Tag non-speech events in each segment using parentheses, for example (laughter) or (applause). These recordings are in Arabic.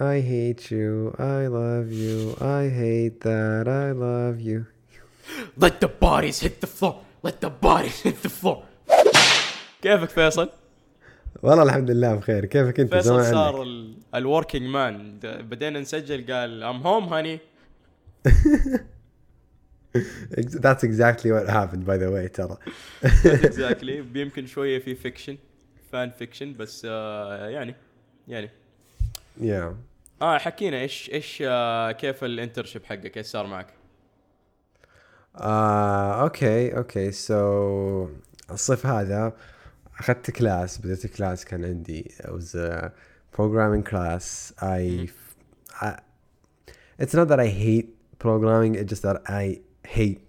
I hate you. I love you. I hate that. I love you. Let the bodies hit the floor. Let the bodies hit the floor. كيفك فيصل؟ والله الحمد لله بخير كيفك انت فيصل زمان صار عنك الوركينج مان بدينا نسجل قال ام هوم هاني (laughs) Ex- That's exactly what happened by the way ترى (laughs) اكزاكتلي يمكن شويه في فيكشن فان فيكشن بس آه يعني يعني yeah آه حكينا إيش إيش آه كيف ال internship حقك إيش صار معك؟ uh, okay okay so الصيف هذا اخذت class بديت class كان عندي was a programming class I, I it's not that I hate programming it's just that I hate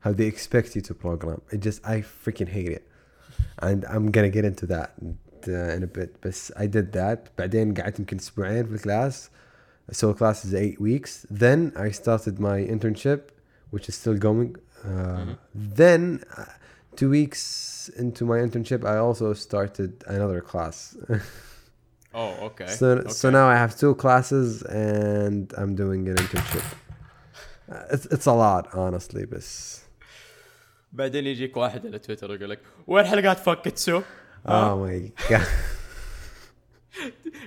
how they expect you to program it just I freaking hate it and I'm gonna get into that uh, in a bit بس I did that بعدين قعدت يمكن اسبوعين في الكلاس so class is eight weeks then I started my internship which is still going uh, then uh, two weeks into my internship I also started another class (laughs) اوه اوكي so, so now I have two classes and I'm doing an internship Uh, it's, it's a lot honestly بس بعدين يجيك واحد على تويتر يقول لك وين حلقات فكتسو؟ Oh my god (laughs)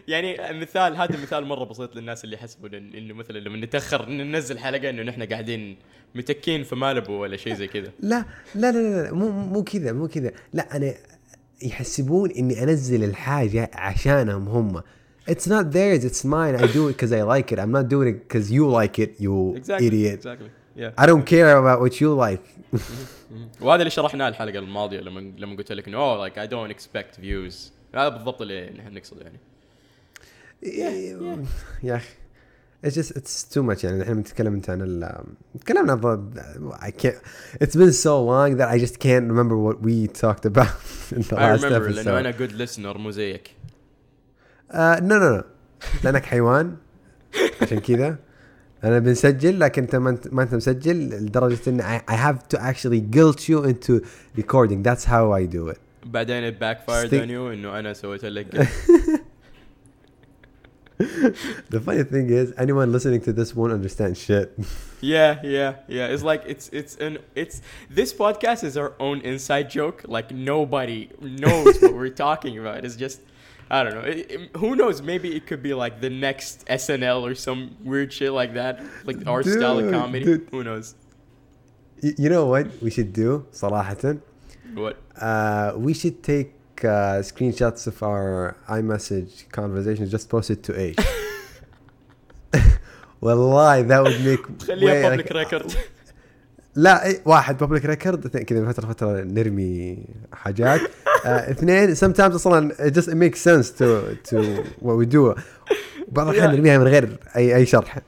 يعني مثال هذا مثال مرة بسيط للناس اللي يحسبون إنه مثلا لما نتأخر ننزل حلقة إنه نحن قاعدين متكين في مالبو ولا شيء زي كذا لا لا لا لا, مو مو كذا مو كذا لا أنا يحسبون إني أنزل الحاجة عشانهم هم It's not theirs, it's mine. I do it because I like it. I'm not doing it because you like it, you idiot. exactly yeah. I don't care about what you like. وهذا اللي شرحناه الحلقه الماضيه لما لما قلت لك انه اوه لايك اي دونت اكسبكت فيوز هذا بالضبط اللي نحن نقصده يعني يا اخي It's just it's too much يعني الحين بنتكلم انت عن ال تكلمنا عن ضد I can't it's been so long that I just can't remember what we talked about in the I last remember لانه episode. انا جود listener مو زيك آه نو نو نو لانك حيوان عشان كذا انا بنسجل لكن انت ما انت ما انت مسجل لدرجه ان I, I have to actually guilt you into recording that's how I do it بعدين it backfired Stick- on you انه انا سويت لك (laughs) (laughs) the funny thing is anyone listening to this won't understand shit (laughs) Yeah, yeah, yeah. It's like it's it's an it's this podcast is our own inside joke. Like nobody knows what we're talking about. It's just I don't know. It- it- who knows? Maybe it could be like the next SNL or some weird shit like that, like our style of Dude, comedy. dude. Who knows? you, you know what we should do صراحه What? uh, we should take uh, screenshots of our iMessage conversations just post it to H (laughs) والله that would make (laughs) خليها way- public record. (laughs) لا إيه، واحد بابليك ريكورد كذا من فتره فتره نرمي حاجات آه، اثنين sometimes أصلا just make sense to to what we do بعض الأحيان نرميها من غير أي أي شرح.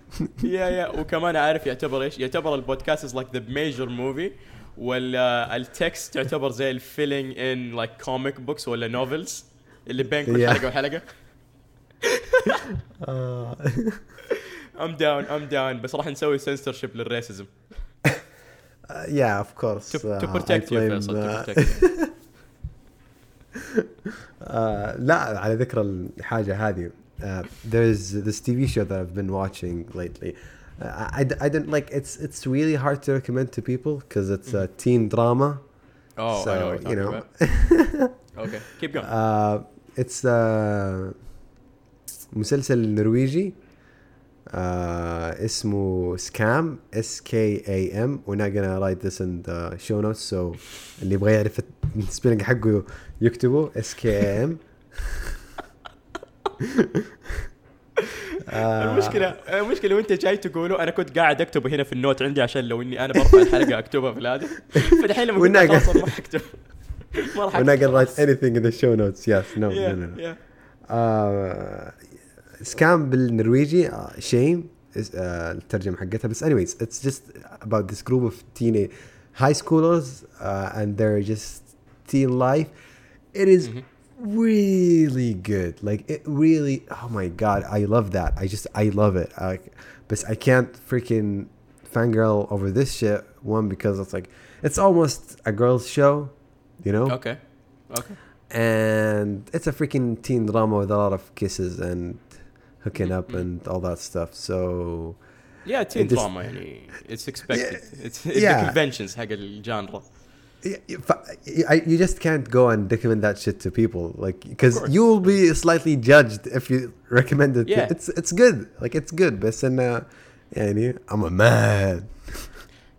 yeah yeah وكمان عارف يعتبر إيش؟ يعتبر البودكاست is like the major movie ولا ال text تعتبر زي ال filling in like comic books ولا novels اللي بين كل حلقة وحلقة. I'm down I'm down بس راح نسوي سنسور شيب للريسزم يا اوف كورس تو بروتكت يو فيصل تو بروتكت (laughs) آه، لا على ذكر الحاجة هذه uh, there's this TV show that I've been watching lately uh, I, I don't like it's it's really hard to recommend to people because it's a teen drama Oh, so I know what you you're know talking about. (laughs) Okay, keep going. uh, it's uh, مسلسل نرويجي uh, اسمه Skam S K A M we're not gonna write this in the show notes so اللي يبغى يعرف ال spelling حقه يكتبه. S K A M المشكلة المشكلة وانت جاي تقوله أنا كنت قاعد اكتبه هنا في ال note عندي عشان لو إني أنا برفع الحلقة أكتبها في هذا فدحين لما. خلاص أنا ما حكتب. ما راح we're not gonna write anything in the show notes. Yes no Yeah, no no, yeah. آه، سكام بالنرويجي شيم الترجمة حقتها بس anyways it's just about this group of teenage high schoolers uh, and their just teen life it is Mhm. really good like it really oh my god I love that I just I love it like but I can't freaking fangirl over this shit one because it's like it's almost a girls show you know Okay. Okay. and it's a freaking teen drama with a lot of kisses and hooking up Mhm. and all that stuff. So Yeah, teen It just- drama يعني it's expected. It's, it's yeah. the conventions حق الجانرا. y- y- fa- I- you just can't go and recommend that shit to people, like because course. you will be slightly judged if you recommend it. Yeah. It's it's good, like it's good, بس إنه يعني I'm a man.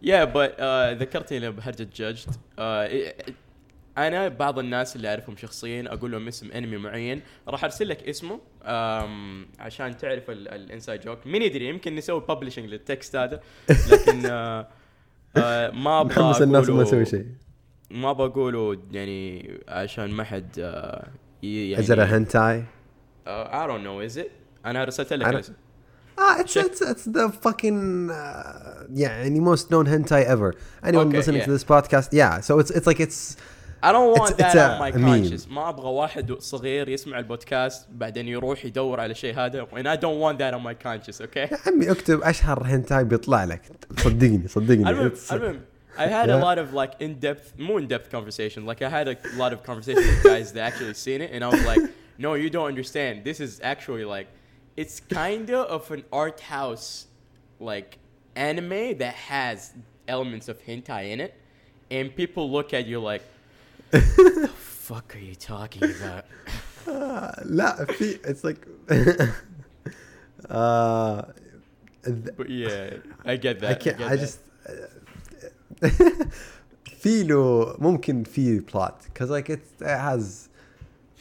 Yeah, but uh, ذكرتني لما بهرجة جادجد uh, أنا بعض الناس اللي أعرفهم شخصيا أقول لهم اسم أنمي معين راح أرسل لك اسمه عشان تعرف ال inside joke مين يدري يمكن نسوي publishing لل text هذا لكن uh, uh, ما أبغى (laughs) محمس الناس ما يسوي شيء. ما بقوله يعني عشان ما حد ي- يعني a hentai? uh, I don't know is it أنا رسلت لك Ah, it's Check. it's it's the fucking uh, any most known hentai ever. Anyone Okay, listening to yeah. this podcast, yeah. So it's it's like it's I don't want It's- that it's on a my meme. conscience ما ابغى واحد صغير يسمع البودكاست بعدين يروح يدور على الشيء هذا and I don't want that on my conscience okay يا عمي اكتب اشهر هنتاي بيطلع لك صدقني صدقني المهم It's- المهم I had a Yeah. lot of like in-depth more in-depth conversation like I had a lot of conversations with guys that actually seen it and I was like no you don't understand this is actually like it's kinda of an art house like anime that has elements of hentai in it and people look at you like the fuck are you talking about آه، (laughs) لا في it's like (laughs) uh, th- But yeah, I get that. I can't get I that. just (laughs) في له ممكن في plot because like it, it has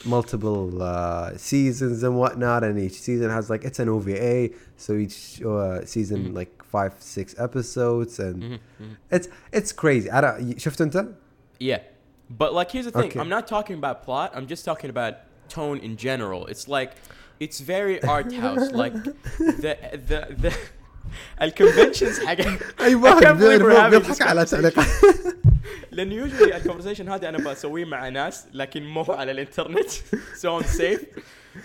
multiple uh, seasons and whatnot and each season has like it's an OVA so each uh, season Mhm. like five six episodes and Mhm, mhm. it's it's crazy I don't شفت انت؟ Yeah, but like here's the thing. Okay. I'm not talking about plot. I'm just talking about tone in general. It's like it's very art house. like the the the. الكونفنشنز حق اي I واحد can't believe we're having بيضحك this على conversation. تعليقات لان usually الكونفرسيشن هذا انا بسويه مع ناس لكن مو على الانترنت so I'm safe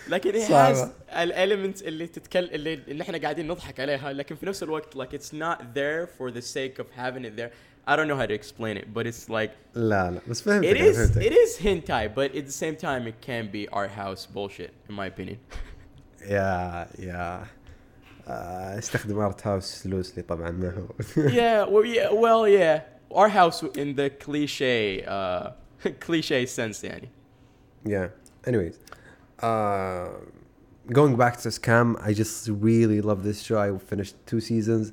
لكن it has صعبة. الاليمنتس اللي تتكلم اللي, اللي احنا قاعدين نضحك عليها لكن في نفس الوقت like it's not there for the sake of having it there I don't know how to explain it but it's like لا لا بس فهمتك it أنا is فهمتك. it is hentai but at the same time it can be art house bullshit in my opinion (laughs) يا يا آه، استخدم ارت هاوس لوسلي طبعا ما هو (laughs) yeah well yeah well yeah art house in the cliche uh (laughs) cliche sense يعني yeah anyways uh, going back to scam I just really love this show I finished two seasons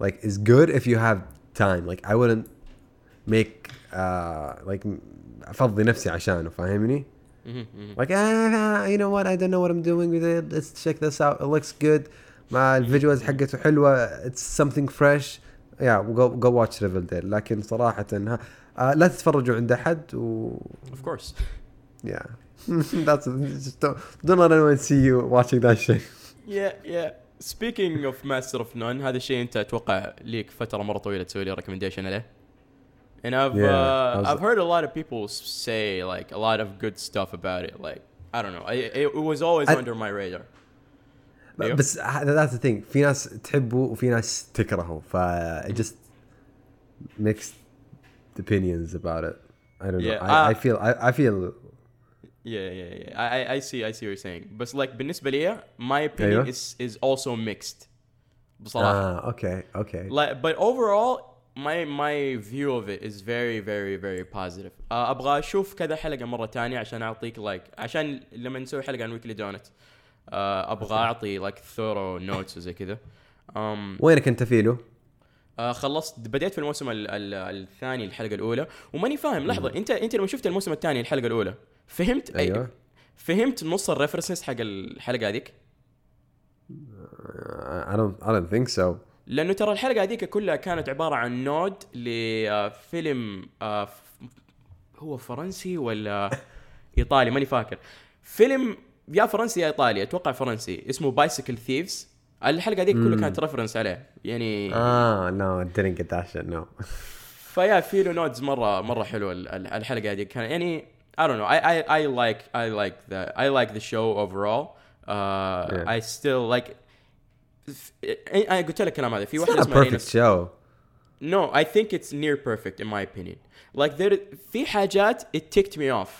Ri- Riverdale is like is good if you have time. Like I wouldn't make uh like م- افضي نفسي عشانه فاهمني؟ Mhm, mhm. Like ah, you know what? I don't know what I'm doing with it. Let's check this out. It looks good. مع الفيديوز حقته حلوة. It's something fresh. Yeah, go go watch Riverdale. لكن صراحة ها, uh, لا تتفرجوا عند أحد و of course yeah. (laughs) That's just don't, don't let anyone see you watching that shit. yeah yeah speaking of Master of None هذا الشيء أنت أتوقع ليك فترة مرة طويلة تسوي لي recommendation عليه and I've Yeah, uh, I was- I've heard a lot of people s- say like a lot of good stuff about it like I don't know I, it, it was always I- under my radar ب- أيوه. بس ذات ثينج في ناس تحبه وفي ناس تكرهه ف it just mixed opinions about it I don't know Yeah, I, I uh, feel I, I feel Yeah, yeah, yeah. I, I, I see, I see what you're saying. But like بالنسبة لي, my opinion أيوة. is is also mixed. بصراحة. ah okay okay Like, but overall, my my view of it is very, very, very positive. Uh, أبغى أشوف كذا حلقة مرة تانية عشان أعطيك like عشان لما نسوي حلقة عن ويكلي دونت. Uh, أبغى أعطي like thorough notes وزي كذا. Um, وينك أنت فيلو؟ آه خلصت بديت في الموسم ال ال الثاني الحلقة الأولى وماني فاهم لحظة أنت أنت لما شفت الموسم الثاني الحلقة الأولى فهمت؟ أيوه. فهمت نص ال references حق الحلقة هذيك؟ I don't I don't think so. لأنه ترى الحلقة هذيك كلها كانت عبارة عن nod لفيلم آه، ف- هو فرنسي ولا (laughs) إيطالي؟ ماني فاكر. فيلم يا فرنسي يا إيطالي أتوقع فرنسي اسمه Bicycle Thieves الحلقة هذيك كلها. كانت reference عليه. يعني آه I didn't get that shit no. فيا في له nods مره مرة حلوة ال- ال- الحلقة هذه كان يعني I don't know I I I like I like the I like the show overall uh, Yeah. I still like انا قلت لك الكلام هذا في it's واحده not a اسمها perfect رينس show No, I think it's near perfect in my opinion. Like there في حاجات it ticked me off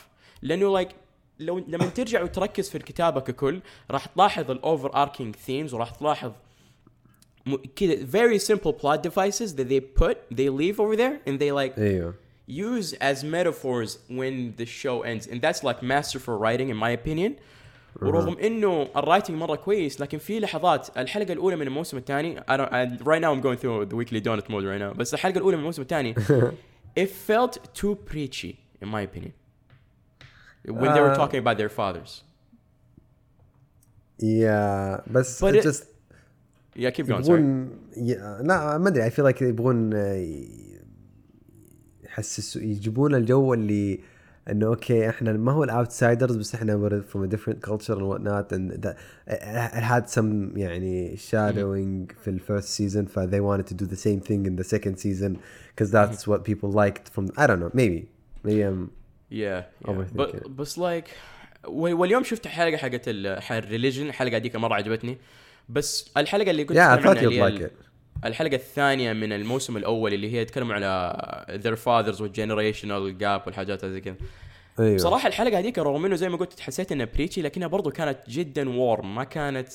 لانه like لو لما ترجع وتركز في الكتابه ككل راح تلاحظ الاوفر اركينج ثيمز وراح تلاحظ م- كذا very simple plot devices that they put they leave over there and they like ايوه use as metaphors when the show ends and that's like masterful writing in my opinion ورغم انه الرايتنج مره كويس لكن في لحظات الحلقه الاولى من الموسم الثاني I don't, I, right now I'm going through the weekly donut mode right now بس الحلقه الاولى من الموسم الثاني it felt too preachy in my opinion when they were Uh, talking about their fathers yeah بس But it it- just yeah keep going sorry يبغون ي... لا ما ادري I feel like يبغون آه، ي- يحسس يجيبون الجو اللي إنه okay إحنا ما هو ال outsiders بس إحنا from different culture and whatnot and had some يعني shadowing في ال first season ف they want to do the same thing in the second season because that's what people liked from I don't know maybe. Maybe I'm yeah, بس like واليوم شفت حلقة حقت ال religion الحلقة هذيك مرة عجبتني. بس الحلقة اللي كنت yeah, الحلقة الثانية من الموسم الأول اللي هي يتكلموا على their fathers وال generational gap والحاجات هذه كذا. أيوه بصراحة الحلقة هذيك رغم إنه زي ما قلت حسيت إنها preachy لكنها برضو كانت جدا warm ما كانت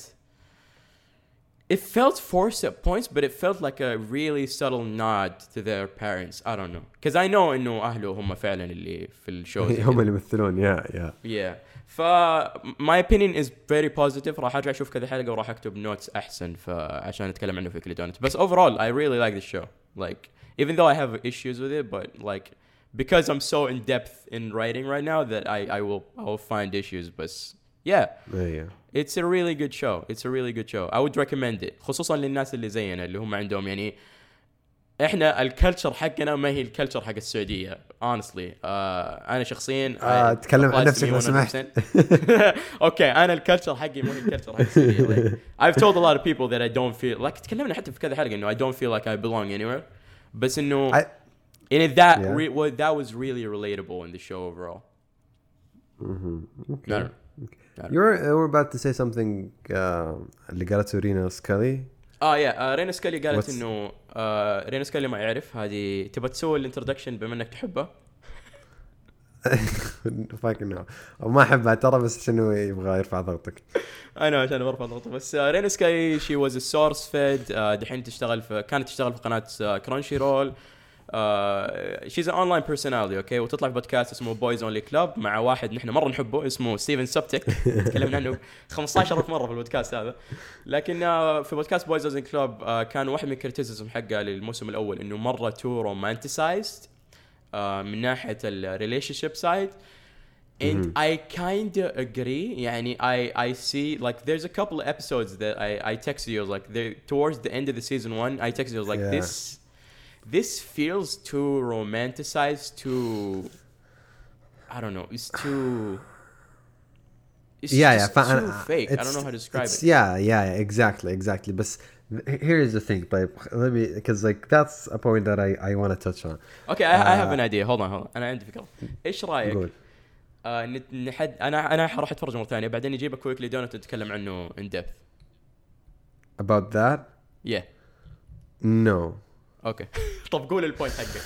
It felt forced at points but it felt like a really subtle nod to their parents. I don't know. Because I know انه اهله هم فعلا اللي في الشو زي (laughs) هم كذا. اللي يمثلون يا يا Yeah. ف my opinion is very positive راح ارجع اشوف كذا حلقه وراح اكتب نوتس احسن فعشان اتكلم عنه في كل دونت بس overall I really like the show like even though I have issues with it but like because I'm so in depth in writing right now that I I will I will find issues بس yeah ايوه it's a really good show it's a really good show I would recommend it خصوصا للناس اللي زينا اللي هم عندهم يعني احنا الكلتشر حقنا ما هي الكلتشر حق السعوديه honestly uh, انا شخصيا آه، I- تكلم عن applies to نفسك me لو سمحت. (laughs) 100%. اوكي انا الكلتشر حقي مو هي الكلتشر حق السعوديه like, I've told a lot of people that I don't feel like تكلمنا حتى في كذا حلقه انه I don't feel like I belong anywhere بس انه I- in that Yeah. re- well, that was really relatable in the show overall Okay. I don't know. You were, you were about to say something uh, اللي قالته رينا سكالي. آه yeah آه رينا سكالي قالت إنه آه رينا سكالي ما يعرف. هذه تبغى تسوي ال introduction بما إنك تحبه. (laughs) فاكر انه ما أحبها ترى بس عشان هو يبغى يرفع ضغطك. أنا عشان برفع ضغطه. بس آه رينا سكاي she was SourceFed دحين تشتغل في كانت تشتغل في قناة Crunchyroll she's an online personality okay وتطلع في بودكاست اسمه Boys Only Club مع واحد نحن مرة نحبه اسمه ستيفن سبتك (laughs) تكلمنا عنه 15000 مرة في البودكاست هذا لكن آه، في بودكاست Boys Only Club كان واحد من ال criticism حقه للموسم الأول إنه مرة too romanticized من ناحية الريليشن شيب سايد and I kind of agree. يعني I I see like there's a couple of episodes that I I texted you like towards the end of the season one I texted you like Yeah. this this feels too romanticized too I don't know it's too it's yeah just yeah فأنا- too fake I don't know how to describe it's- it yeah yeah yeah, exactly exactly بس here is the thing طيب let me because like that's a point that I I want to touch on okay I, I have Uh, an idea hold on hold on أنا عندي فكرة إيش رأيك قول آه نت- نحد انا انا راح اتفرج مره ثانيه بعدين نجيبك كويكلي دونت نتكلم عنه in depth about that yeah no أوكي. (laughs) طب قول البوينت حقك.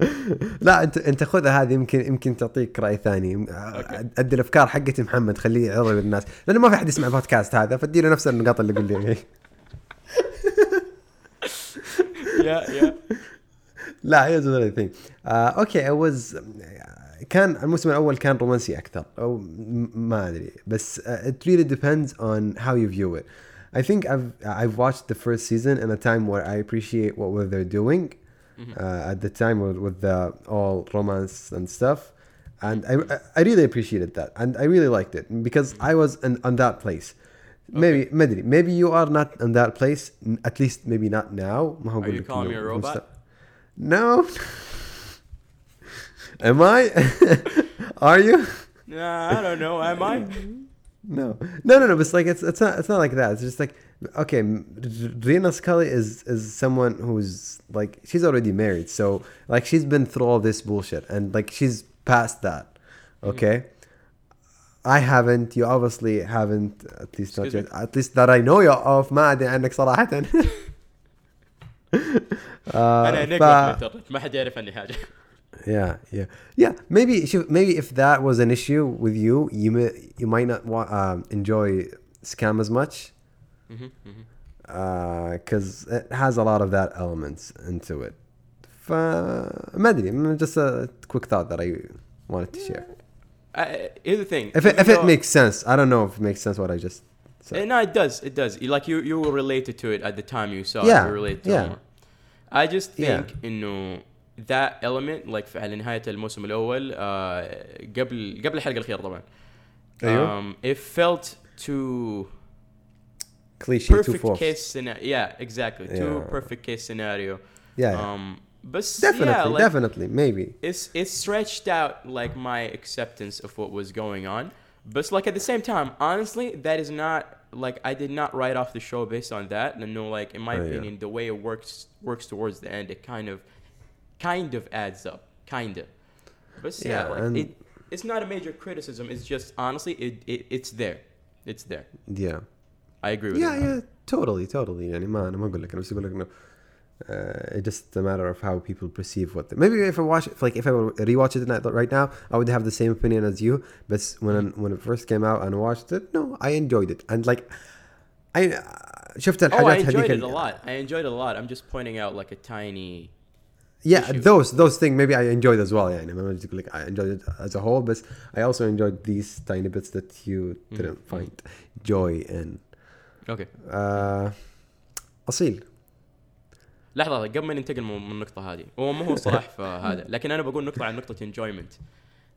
(laughs) لا انت أنت خذها هذه يمكن يمكن تعطيك رأي ثاني. أدي الأفكار حقتي محمد خليه يعرض للناس. لأنه ما في أحد يسمع البودكاست هذا فادي له نفس النقاط اللي قول لي. (laughs) يا يا. لا another thing. uh, أوكي I was كان الموسم الأول كان رومانسي أكثر أو ما أدري. بس it really depends on how you view it. I think I've I've watched the first season in a time where I appreciate what they're doing mm-hmm. uh, at the time with, with the all romance and stuff, and I I really appreciated that and I really liked it because mm-hmm. I was in, on that place. Okay. Maybe maybe maybe you are not in that place. At least maybe not now. Are you calling me a robot? No. (laughs) Am I? (laughs) are you? Nah, I don't know. Am I? (laughs) No, no, no, no. But it's like it's it's not it's not like that. It's just like okay, Rena Scully is is someone who's like she's already married, so like she's been through all this bullshit, and like she's past that. Mm-hmm. Okay, I haven't. You obviously haven't. At least not Excuse yet. At least that I know you of. ما أدري عنك صراحة. آه، انا ف- نجم بالانترنت ما حد يعرف عني حاجه Yeah, yeah, yeah. Maybe شوف, maybe if that was an issue with you, you may, you might not wa- um, enjoy scam as much مهم، مهم. because it has a lot of that elements into it. ف ما ادري just a quick thought that I wanted to share. Uh, here's the thing. If it, if even it though- makes sense, I don't know if it makes sense what I just Uh, said. no, it does. It does. You- Like you, you were related to it at the time you saw Yeah, it. You related to yeah. it more. I just Yeah. think إنه that element like في على نهاية الموسم الأول uh, قبل قبل الحلقة الأخيرة طبعا. أيوه. Um, it felt too Cliche too perfect forced. case scenario. Yeah, exactly. Too Yeah. perfect case scenario. Yeah, yeah. Um, but definitely, yeah, like, definitely, maybe. it's it stretched out like my acceptance of what was going on but like at the same time honestly that is not like i did not write off the show based on that and no like in my Oh, yeah. opinion the way it works works towards the end it kind of kind of adds up kind of but yeah, Yeah, like and- it it's not a major criticism it's just honestly it, it it's there it's there Yeah. i agree with Yeah, that yeah, totally, totally. يعني ما أنا ما أقول لك أنا بس أقول لك إنه uh, it's just a matter of how people perceive what. They, maybe if I watch, if, like if I were to rewatch it tonight, right now, I would have the same opinion as you. But when when it first came out and I watched it, no, I enjoyed it and like I شفت oh i الحاجات enjoyed هذيك it ال- a lot i enjoyed it a lot i'm just pointing out like a tiny Yeah, issue. those those things maybe I enjoyed as well. يعني ما بدي أقول لك I enjoyed it as a whole, but I also enjoyed these tiny bits that you didn't find joy in. okay Uh, أصيل لحظة قبل ما ننتقل من النقطة هذه هو مو هو صلاح هذا لكن أنا بقول نقطة عن نقطة انجويمنت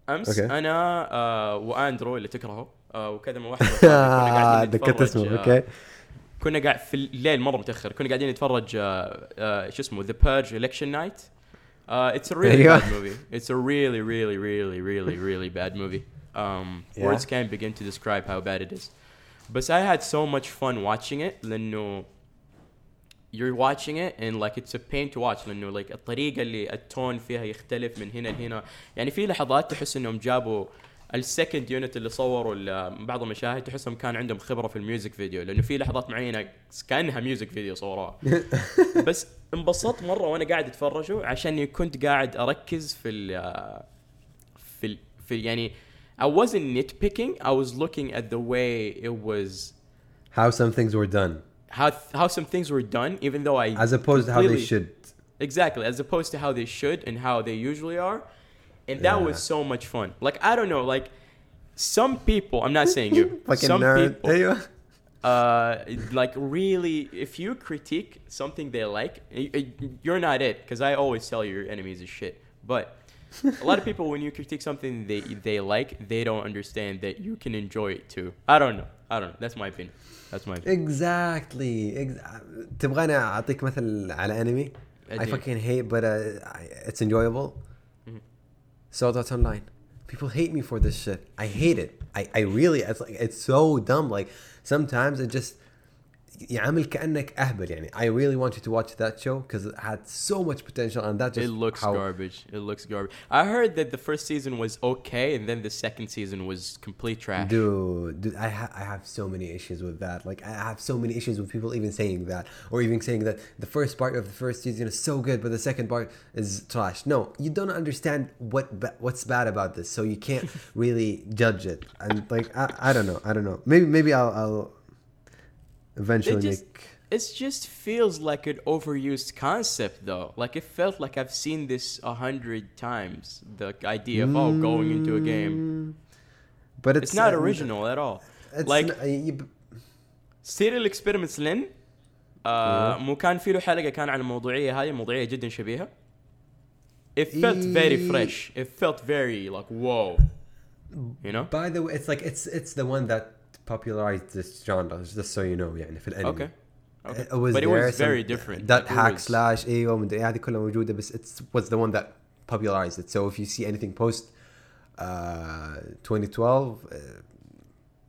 أمس أوكي. أنا آه وأندرو اللي تكرهه آه وكذا (laughs) من واحد ذكرت اسمه آه، أوكي كنا قاعد في الليل مرة متأخر كنا قاعدين نتفرج آه آه شو اسمه ذا بيرج election نايت Uh, it's a really أيوة. bad movie. It's a really, really, really, really, really bad movie. Um, Yeah. Words can't begin to describe how bad it is. But I had so much fun watching it. لأنه you're watching it and like it's a pain to watch لأنه like الطريقة اللي التون فيها يختلف من هنا لهنا. يعني في لحظات تحس إنهم جابوا السكند يونت اللي صوروا ال- بعض المشاهد تحسهم كان عندهم خبرة في الميوزك فيديو لأنه في لحظات معينة كأنها ميوزك فيديو صوروها. (laughs) بس انبسطت مره وانا قاعد اتفرجه عشاني كنت قاعد اركز في ال في ال في يعني I wasn't nitpicking I was looking at the way it was how some things were done how how some things were done even though I as opposed to how they completely- should exactly as opposed to how they should and how they usually are and that Yeah. was so much fun like I don't know like some people I'm not saying you (laughs) fucking some nerd people ايوه uh, like really if you critique something they like you're not it because i always tell your enemies is shit. But a lot of people when you critique something they they like they don't understand that you can enjoy it too. I don't know. I don't know. That's my opinion. That's my opinion. Exactly. تبغاني اعطيك مثل على انمي I fucking hate but uh, it's enjoyable. mm-hmm. Sword Art Online. People hate me for this shit. I hate it. I, I really it's like it's so dumb. Like sometimes it just يعمل كانك اهبل يعني. I really want you to watch that show because it had so much potential and that just it looks how... garbage. It looks garbage. I heard that the first season was okay and then the second season was complete trash. Dude dude I, ha- I have so many issues with that. Like I have so many issues with people even saying that or even saying that the first part of the first season is so good but the second part is trash. No you don't understand what ba- what's bad about this so you can't (laughs) really judge it. And like I, I don't know. I don't know. Maybe maybe I'll, I'll eventually just- make. It just feels like an overused concept, though. Like it felt like I've seen this a hundred times. The idea of oh, going into a game. Mm, but it's, It's not uh, original at all. It's like n- uh, you- سيريال اكسبيرمنتس لين آه مو كان في له حلقه كان عن الموضوعيه هذه موضوعيه جدا شبيهه it felt very إيه. fresh it felt very like whoa you know By the way, it's like it's it's the one that popularized this genre. Just so you know, يعني في الانمي. okay okay It was but it there, was very some- different That Like, it hack was- slash ايوه مدري إيه، هذه كلها موجوده بس it was the one that popularized it. So if you see anything post uh, 2012 uh,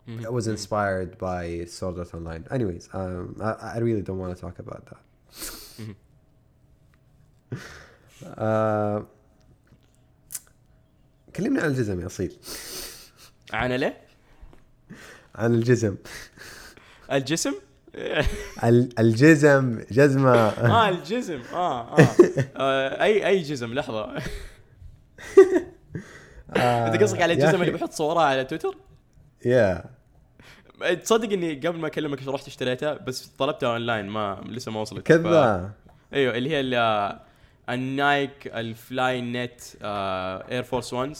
Mhm. I was inspired by Sword Art Online. Anyways, um, I, I really don't want to talk about that. Mhm. uh, (laughs) كلمني عن الجزم يا اصيل انا ليه؟ عن الجزم. الجسم؟ (laughs) ال- الجزم جزمة. (laughs) آه الجزم. آه آه, آه اي أي جزم لحظة. أنت قصدك على الجزم اللي بحط صورها على تويتر؟ يا تصدق إني قبل ما أكلمك رحت اشتريتها بس طلبتها أونلاين ما لسه ما وصلت. ف- كذا أيوه اللي هي ال- النايك ال Flyknit Air Force 1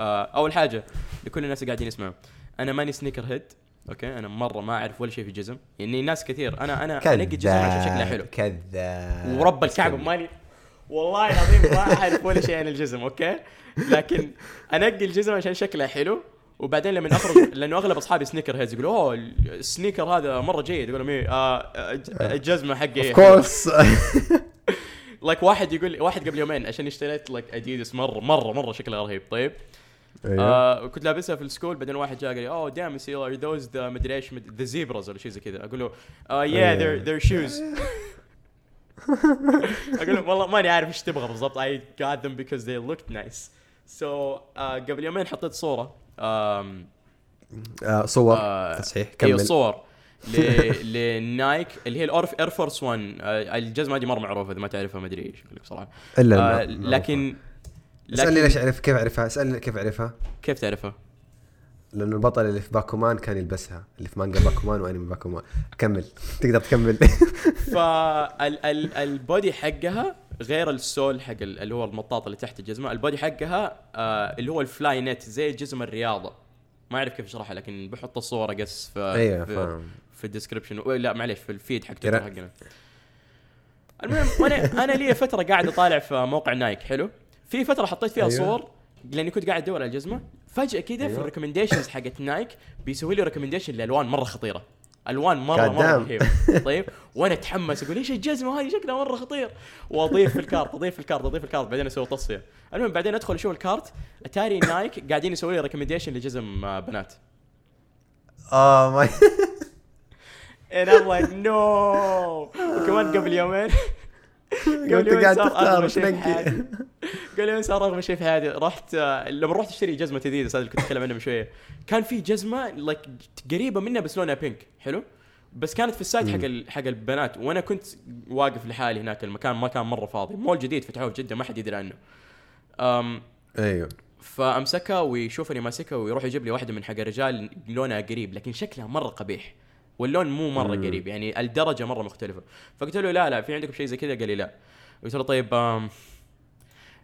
أول حاجة لكل الناس اللي قاعدين يسمعوا. أنا ماني sneakerhead okay؟ أنا مرة ما أعرف ولا شيء في الجزم يعني ناس كثير. أنا أنا أنقي جزم عشان شكلها حلو. كذاب. ورب الكعبة ماني والله العظيم ما أعرف ولا شيء عن الجزم okay؟ لكن أنقي الجزم عشان شكلها حلو وبعدين لما اخرج (laughs) لأنه أغلب أصحابي sneakerheads يقولوا أوه ال sneaker هذا مرة جيد. يقول لهم إيه الجزمة حقي of course like واحد يقول واحد قبل يومين عشان اشتريت like Adidas مره مره مرة شكلها رهيب. طيب؟ أيوه. آه كنت لابسها في ال school بعدين واحد جاء قال لي oh damn see are those the مدري إيش the Zebras ولا شيء زي كذا. أقول له آه yeah they're they're shoes أقول له والله ماني عارف إيش تبغى بالضبط. I got them because they looked nice. So آه قبل يومين حطيت صورة آم آه، صور. آه، تصحيح هي كمل. صور. (laughs) ل- ل Nike اللي هي ال or Air Force 1 آه، الجزمة هذه مرة معروفة إذا ما تعرفها ما أدري إيش أقول لك صراحة إلا آه الم- لكن اسالني ليش اعرف كيف اعرفها اسألني كيف اعرفها كيف تعرفها؟ لأنه البطل اللي في باكومان كان يلبسها اللي في مانجا باكومان وأنمي باكومان. كمل. (laughs) تقدر تكمل. (laughs) فال body حقها غير ال sole حق ال- اللي هو المطاط اللي تحت الجزمة. ال body حقها آه اللي هو ال Flyknit زي جزم الرياضة. ما أعرف كيف أشرحها لكن بحط الصورة قص في أيوه في, في ال description لا معليش في ال feed حق تويتر حقنا. المهم وأنا أنا لي فترة قاعد أطالع في موقع نايك حلو؟ في فترة حطيت فيها أيوه. صور لأني كنت قاعد أدور على الجزمة. فجأة كذا في أيوه. ال recommendations حقت نايك بيسوي لي recommendation لألوان مرة خطيرة. ألوان مرة مرة. رهيبة. طيب؟ وأنا أتحمس أقول إيش الجزمة هذه؟ شكلها مرة خطير. وأضيف في ال cart أضيف في ال cart أضيف في ال cart بعدين أسوي تصفية. المهم بعدين أدخل أشوف ال cart. أتاري نايك قاعدين يسوي لي recommendation لجزم آه، بنات. آه my and I'm like no. وكمان قبل يومين. قبل يومين قاعد تختار أغبى وش شيء في نقي حياتي. قبل يومين صار اغبى شيء في حياتي رحت آه، لما رحت أشتري جزمة جديدة هذا اللي كنت أتكلم عنها من شوية. كان في جزمة like قريبة منها بس لونها pink حلو؟ بس كانت في ال site حق حق البنات. وأنا كنت واقف لحالي هناك المكان ما كان مرة فاضي. مول جديد فتحوه في جدة ما حد يدري عنه. أم أيوه. فأمسكها ويشوفني ماسكها ويروح يجيب لي واحدة من حق الرجال لونها قريب لكن شكلها مرة قبيح. واللون مو مرة مم. قريب يعني الدرجة مرة مختلفة. فقلت له لا لا في عندكم شيء زي كذا؟ قال لي لا. قلت له طيب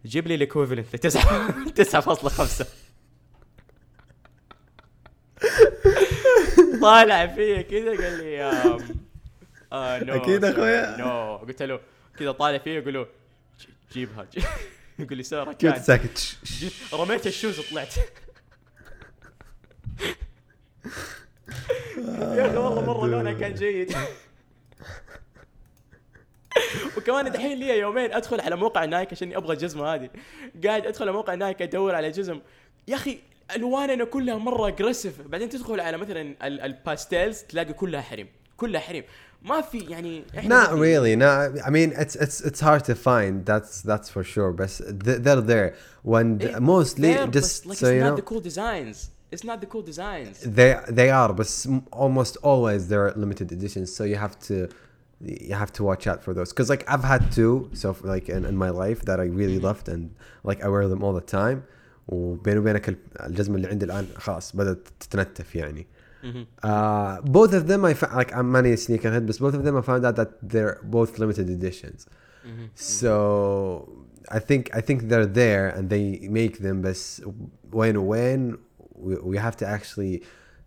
جيب لي الايكوفلنت 9 9.5 طالع فيا كذا قال لي آه نو أكيد أخويا. نو قلت له كذا طالع فيا يقول له "ج- جيبها. (laughs) يقول لي ساره كنت ساكت رميت الشوز وطلعت. (laughs) (laughs) يا أخي والله مرة لونها كان جيد (laughs) وكمان دحين لي يومين أدخل على موقع نايك عشان أبغى الجزمة هذه قاعد أدخل على موقع نايك أدور على جزم يا أخي ألواننا كلها مرة اجريسيف بعدين تدخل على مثلا ال- الباستيلز تلاقي كلها حريم كلها حريم ما في يعني Not really. Not. I mean, it's it's it's hard to find. That's that's for sure. But th- they're there. When They're mostly there, just like, so you know, the cool designs it's not the cool designs they they are, but s- almost always they're limited editions. So you have to you have to watch out for those. Because like I've had two, so like in, in my life that I really loved, and like I wear them all the time. وبيني وبينك ال- الجزمة اللي عندي الآن خلاص بدأت تتنتف يعني. مهم. Uh, both of them I found like I'm many sneakerhead, but both of them I found out that they're both limited editions. مهم. So I think I think they're there and they make them بس وين وين we, we have to actually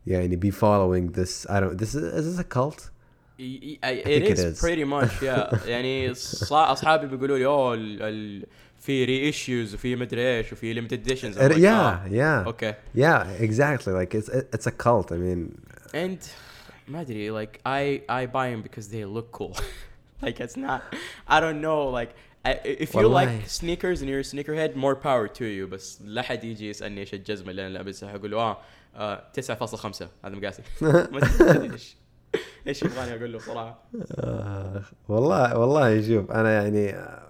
يعني be following this I don't this is, is this a cult? Y- y- I- think it it is is. pretty much yeah (laughs) يعني ص- اصحابي بيقولوا لي اوه ال- ال- في ري ايشوز وفي مدري ايش وفي ليمتد اديشنز yeah yeah اوكي yeah exactly like it's it's a cult I mean and ما ادري like I I buy them because they look cool (laughs) like it's not. I don't know. Like I- if you والله. like sneakers and you're a sneakerhead, more power to you. بس لا حد يجي يسألني إيش الجزمة اللي أنا لابسها. أقول له آه, آه 9.5 هذا مقاسي. (laughs) إيش. إيش يبغاني أقول له بصراحه آه، والله والله شوف أنا يعني آه،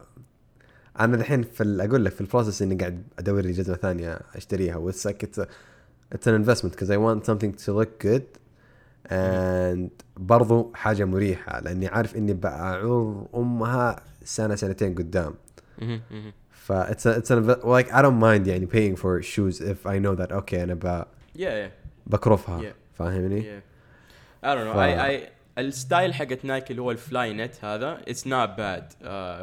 أنا الحين في أقول لك في ال process إني قاعد أدور لي جزمة ثانية أشتريها. what's like it's an investment because I want something to look good and برضو حاجة مريحة. لأني عارف إني بعور أمها سنة سنتين قدام. ف it's a, it's inve- like I don't mind يعني paying for shoes if I know that okay أنا ب, yeah yeah. بكرفها. Yeah. فاهمني؟ yeah. I don't know. ف- I I ال style حقت نايك اللي هو ال Flyknit هذا it's not bad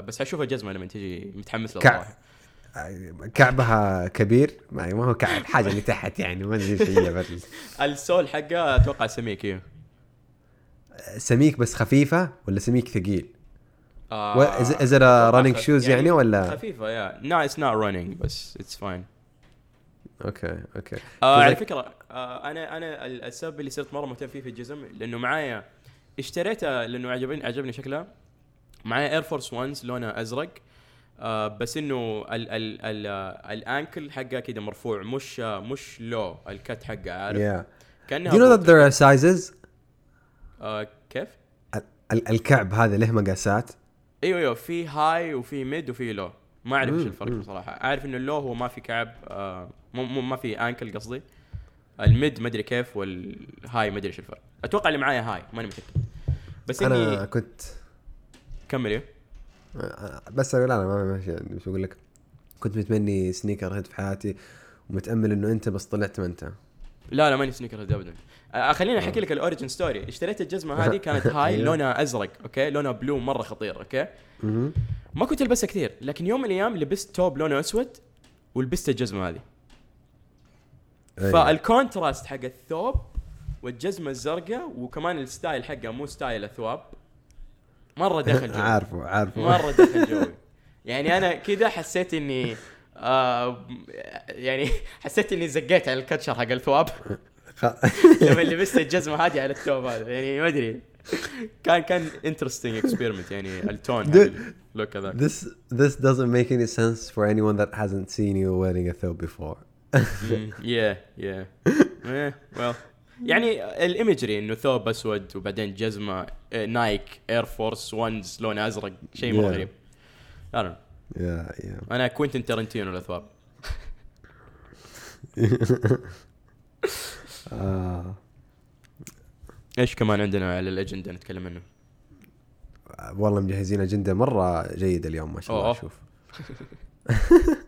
بس حشوف الجزمه لما تجي متحمس صراحة كعبها كبير؟ ما ما هو كعب حاجة اللي تحت يعني ما أدري إيش هي بس ال sole حقه أتوقع سميك أيوه سميك بس خفيفة ولا سميك ثقيل؟ أتوقع running خف- shoes يعني ولا؟ خفيفة yeah no it's not running بس it's fine okay okay على فكرة آه أنا أنا ال- السبب اللي صرت مرة مهتم فيه في الجزم لأنه معايا اشتريتها لأنه عجبني عجبني شكلها معايا Air Force 1 لونها أزرق آه بس إنه ال ال ال آه، ال ankle حقها كده مرفوع مش مش لو ال cut حقها عارف؟ Yeah. كأنها do you know that there are sizes? آه كيف؟ ال- الكعب هذا له مقاسات إيوه إيوه في high وفي mid وفي low ما أعرف إيش الفرق. بصراحة. أعرف إنه ال low هو ما في كعب آه مو مو ما في ankle قصدي. ال mid ما أدري كيف وال high ما أدري إيش الفرق. أتوقع اللي معايا high ماني متأكد. بس أنا إني كنت كمل آه، بس لا لا ما ماشي بس أقول لك. كنت متمني sneakerhead في حياتي ومتأمل إنه أنت بس طلعت ما أنت. لا لا ماني sneakerhead ابدا. خليني أحكي لك ال origin story اشتريت الجزمة هذه (laughs) كانت high أيوه. لونها أزرق okay؟ لونها blue مرة خطير okay. ما كنت ألبسها كثير لكن يوم من الأيام لبست ثوب لونه أسود ولبست الجزمة هذه. أيوة. فال contrast حق الثوب والجزمة الزرقاء وكمان ال style حقه مو style اثواب مرة (laughs) دخل جوي. عارفه عارفه. مرة دخل (laughs) جوي. يعني أنا كذا حسيت إني آه يعني حسيت إني زقيت على ال culture حق الثواب. (laughs) لما لبست الجزمة هذه على الثوب هذا يعني ما أدري كان كان interesting experiment يعني ال tone حق Dude. ال look هذا This this doesn't make any sense for anyone that hasn't seen you wearing a thobe before. yeah yeah ويل يعني ال imagery إنه ثوب أسود وبعدين جزمة نايك Air Force 1 لون أزرق شيء مره Yeah. غريب I don't know. Yeah, yeah. أنا كوينتن تارنتينو الأثواب (laughs) (laughs) آه إيش كمان عندنا على الأجندة نتكلم عنه والله مجهزين أجندة مرة جيدة اليوم ما شاء الله. أشوف. (laughs)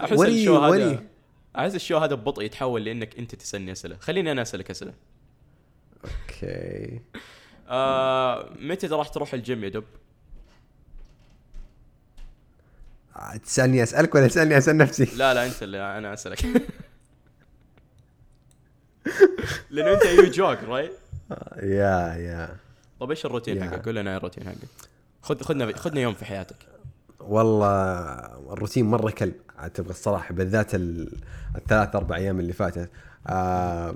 أحس ولي- الشو هذا ولي. أحس الشو هذا ببطء يتحول لأنك أنت تسألني أسئلة خليني أنا أسألك أسئلة okay. آه متى راح تروح الجيم يا دب آه، تسألني أسألك ولا تسألني أسأل نفسي؟ لا لا أنت اللي أنا أسألك (laughs) (laughs) لأنه أنت يو جوك رايت يا يا طيب إيش الروتين. حقك؟ قول لنا الروتين حقك. خذ خذنا خذنا يوم في حياتك. والله الروتين مرة كلب عاد تبغى الصراحة بالذات ال- الثلاث أربع أيام اللي فاتت. آه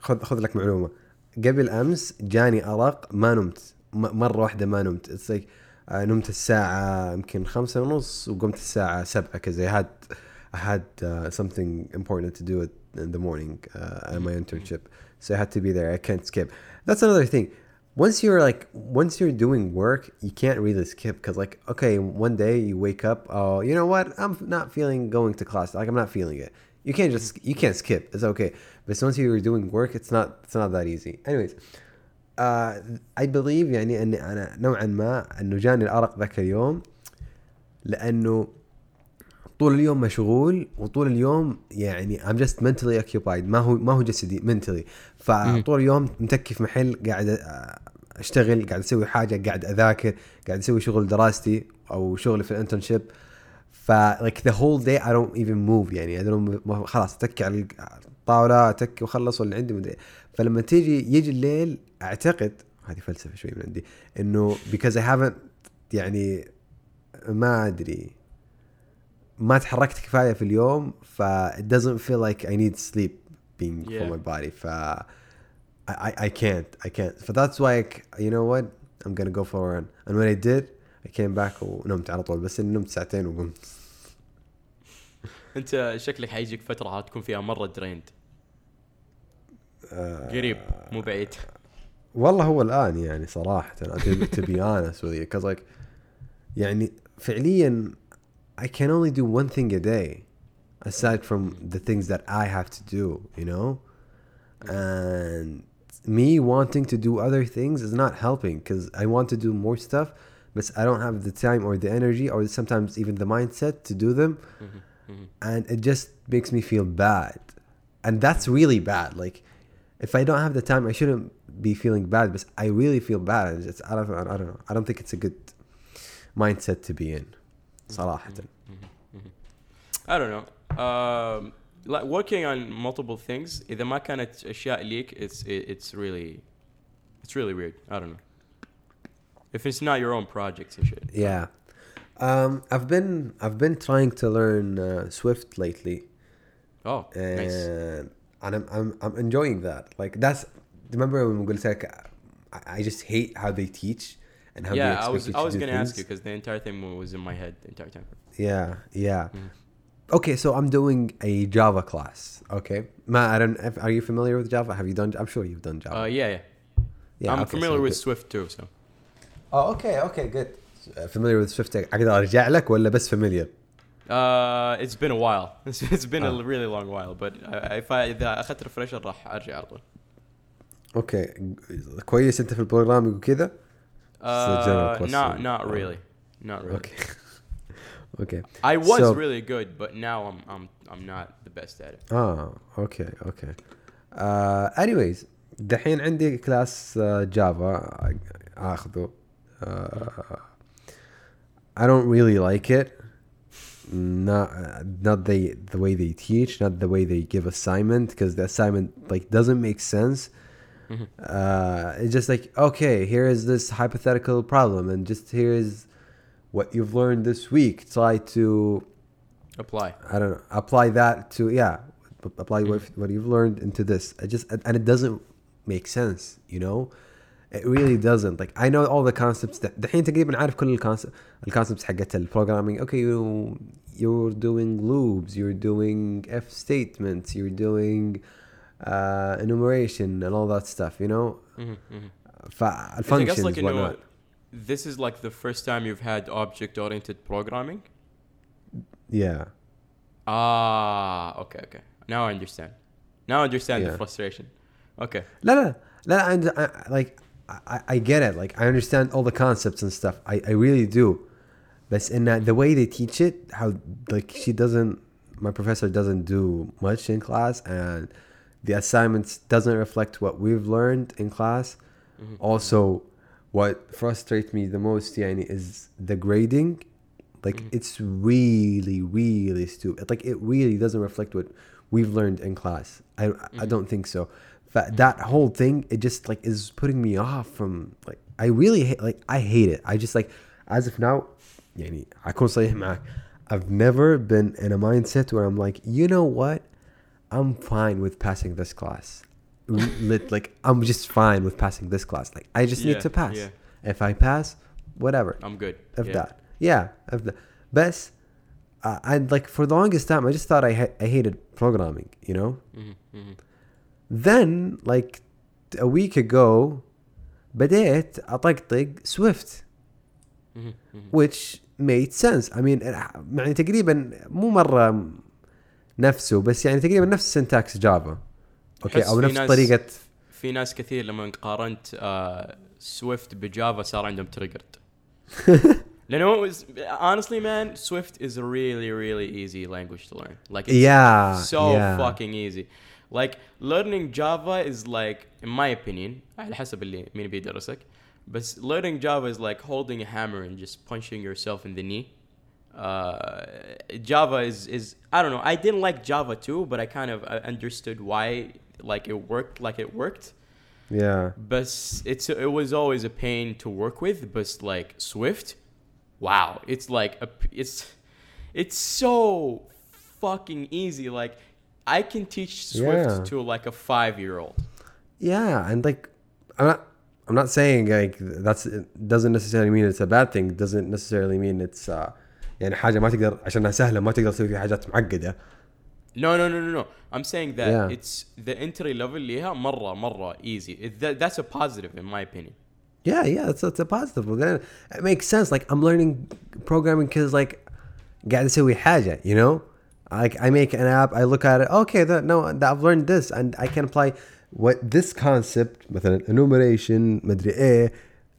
خذ خذ لك معلومة. قبل أمس جاني أرق ما نمت. مرة واحدة ما نمت. Like, آه نمت الساعة يمكن خمسة ونص وقمت الساعة سبعة كذا I had I had uh, something important to do it in the morning uh, at my internship so I had to be there I can't skip that's another thing once you're like once you're doing work you can't really skip because like okay one day you wake up oh you know what i'm not feeling going to class like i'm not feeling it you can't just you can't skip it's okay but once you're doing work it's not it's not that easy anyways uh, I believe يعني اني انا نوعا ما انه جاني الارق ذاك اليوم لانه طول اليوم مشغول وطول اليوم يعني I'm just mentally occupied. ما هو ما هو جسدي mentally. فطول اليوم متكي في محل قاعد أشتغل قاعد أسوي حاجة قاعد أذاكر قاعد أسوي شغل دراستي أو شغلي في ال internship ف like the whole day I don't even move. يعني I don't ما- خلاص أتكي على الطاولة أتكي وخلص واللي عندي مدري فلما تيجي يجي الليل أعتقد هذه فلسفة شوي من عندي إنه because I haven't يعني ما أدري. ما تحركت كفايه في اليوم ف it doesn't feel like I need sleep being Yeah. for my body ف I, I, I can't I can't so that's why I, you know what I'm gonna go for a run and when I did I came back ونمت على طول بس نمت ساعتين وقمت انت شكلك حيجيك فتره هتكون فيها مره دريند آه، قريب مو بعيد والله هو الان يعني صراحة to, be honest with you like يعني فعليا I can only do one thing a day aside from the things that I have to do, you know? And me wanting to do other things is not helping because I want to do more stuff, but I don't have the time or the energy or sometimes even the mindset to do them. Mm-hmm, mm-hmm. And it just makes me feel bad. And that's really bad. Like, if I don't have the time, I shouldn't be feeling bad, but I really feel bad. It's, I, don't, I don't know. I don't think it's a good mindset to be in. صراحة I don't know. Um, like working on multiple things إذا ما كانت أشياء ليك it's it, it's really it's really weird. I don't know. If it's not your own projects and shit. yeah um i've been i've been trying to learn uh, swift lately Oh, nice. and and I'm, I'm i'm enjoying that like that's remember when قلت لك I, I just hate how they teach and how they Yeah, I expect was you I to was do gonna ask things. you because the entire thing was in my head the entire time. Yeah, yeah. Mm. Okay, so I'm doing a Java class. Okay, Ma, I don't. if- Are you familiar with Java? Have you done? I'm sure you've done Java. Uh, yeah, yeah. yeah, I'm okay, familiar so with good. Swift too. So Oh, okay, okay, good. Uh, familiar with Swift. أقدر أرجع لك ولا بس familiar? uh, it's been a while. (laughs) It's, it's been Ah. a really long while. But uh, if I إذا أخذت refresher راح أرجع على طول. Okay, كويس أنت في البروجرامينج وكذا؟ a general Uh, question. not not Oh. really, not really. Okay. (laughs) okay. I was So- really good, but now I'm I'm I'm not the best at it. اه اوكي اوكي uh, anyways دحين عندي كلاس جافا اخذه uh, I don't really like it not not the the way they teach not the way they give assignment because the assignment like doesn't make sense Mhm. uh, it's just like okay here is this hypothetical problem and just here is what you've learned this week try to Apply. I don't know. Apply that to yeah. p- Apply what, what you've learned into this. I just and it doesn't make sense. You know, it really doesn't. Like I know all the concepts. that- دحين تقريبا عارف كل الكونسبت الكونسبتس حقت البروجرامينج. Okay, you you're doing loops. You're doing if statements. You're doing uh, enumeration and all that stuff, you know? Mm-hmm, mm-hmm. Fa- functions, I like, you whatnot. Know, this is like the first time you've had object-oriented programming? Yeah. Ah, okay, okay. Now I understand. Now I understand yeah. the frustration. Okay. No, no, no. I, I, like, I, I get it. Like, I understand all the concepts and stuff. I, I really do. But in that, the way they teach it, how, like, she doesn't, my professor doesn't do much in class and the assignments doesn't reflect what we've learned in class Mhm. also what frustrates me the most yani, is the grading like Mhm. it's really really stupid like it really doesn't reflect what we've learned in class i i Mhm. don't think so but that whole thing it just like is putting me off from like i really hate like i hate it i just like as of now يعني اكون صريح معك i've never been in a mindset where i'm like you know what i'm fine with passing this class Lit, like i'm just fine with passing this class like i just need Yeah, to pass yeah. if i pass whatever I'm good. of yeah. that. Yeah, of that. But uh, I like for the longest time, I just thought I ha- I hated programming. You know. Mhm, mhm. Then like a week ago, بديت أطقطق Swift, Mhm, mhm. which made sense. I mean يعني تقريبا مو مرة نفسه بس يعني تقريبا نفس syntax جافا. أوكي أو نفس طريقة في ناس كثير لما قارنت آه سويفت بجافا صار عندهم تريجرد لأنه honestly man Swift is a really really easy language to learn like it's yeah so yeah. fucking easy like learning Java is like in my opinion على حسب اللي مين بيدرسك بس learning Java is like holding a hammer and just punching yourself in the knee uh, Java is is I don't know. I didn't like Java too but I kind of uh, understood why like it worked like it worked. Yeah. But it's it was always a pain to work with but like Swift wow. It's like a it's it's so fucking easy. Like I can teach Swift Yeah. to like a 5 year old Yeah, and like I'm not I'm not saying like that's it doesn't necessarily mean it's a bad thing. Doesn't necessarily mean it's uh, يعني حاجة ما تقدر عشانها سهلة ما تقدر تسوي فيها حاجات معقدة. No, no, no, no, no. I'm saying that Yeah. it's the entry level ليها مرة مرة easy. It, that, that's a positive in my opinion. Yeah, yeah, it's it's a positive. Then it makes sense. Like I'm learning programming because like قاعد أسوي حاجة, you know? Like I make an app, I look at it, okay, that no, that I've learned this and I can apply what this concept مثلا enumeration مدري إيه